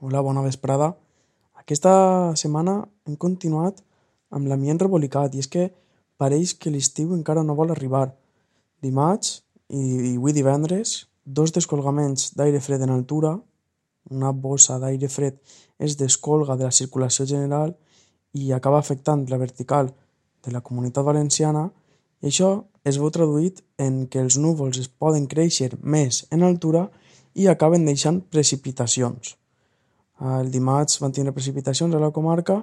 Hola, bona vesprada. Aquesta setmana hem continuat amb l'ambient rebolicat i és que pareix que l'estiu encara no vol arribar. Dimarts i avui divendres, dos descolgaments d'aire fred en altura, una bossa d'aire fred es descolga de la circulació general i acaba afectant la vertical de la comunitat valenciana i això es veu traduït en que els núvols es poden créixer més en altura i acaben deixant precipitacions. El dimarts van tindre precipitacions a la comarca,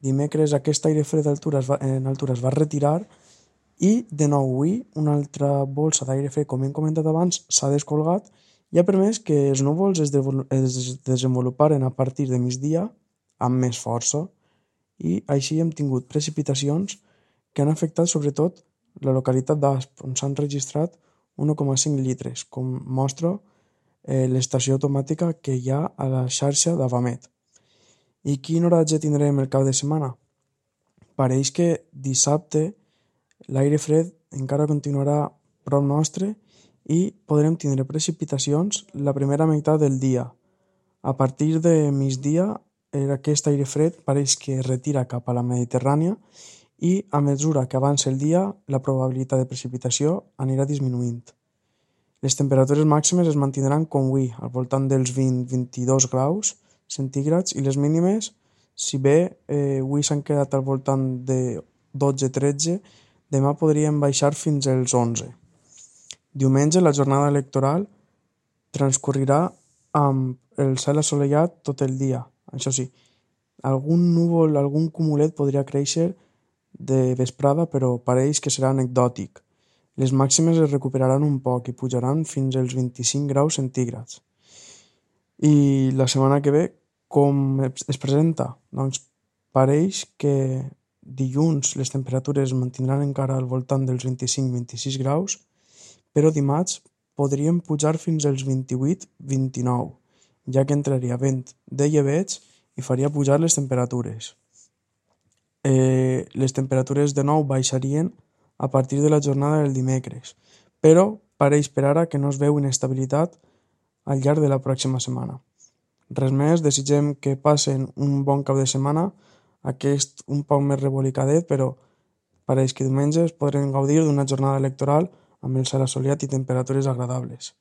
dimecres aquest aire fred d'altura en altura es va retirar i de nou avui una altra bolsa d'aire fred, com hem comentat abans, s'ha descolgat i ha permès que els núvols es, es desenvoluparen a partir de migdia amb més força. I així hem tingut precipitacions que han afectat sobretot la localitat d'Asp, on s'han registrat 1,5 litres, com mostra l'estació automàtica que hi ha a la xarxa d'Avamet. I quin horatge tindrem el cap de setmana? Pareix que dissabte l'aire fred encara continuarà prop nostre i podrem tindre precipitacions la primera meitat del dia. A partir de migdia aquest aire fred pareix que retira cap a la Mediterrània i a mesura que avança el dia la probabilitat de precipitació anirà disminuint. Les temperatures màximes es mantindran com avui, al voltant dels 20-22 graus centígrads i les mínimes, si bé eh, avui s'han quedat al voltant de 12-13, demà podrien baixar fins als 11. Diumenge la jornada electoral transcorrirà amb el cel assolellat tot el dia. Això sí, algun núvol, algun cumulet podria créixer de vesprada però pareix que serà anecdòtic. Les màximes es recuperaran un poc i pujaran fins als 25 graus centígrads. I la setmana que ve, com es presenta? Doncs pareix que dilluns les temperatures es mantindran encara al voltant dels 25-26 graus, però dimarts podrien pujar fins als 28-29, ja que entraria vent de llebeig i faria pujar les temperatures eh, les temperatures de nou baixarien a partir de la jornada del dimecres, però pareix per ara que no es veu inestabilitat al llarg de la pròxima setmana. Res més, desitgem que passen un bon cap de setmana, aquest un poc més rebolicadet, però pareix que diumenge es podrem gaudir d'una jornada electoral amb el cel assolellat i temperatures agradables.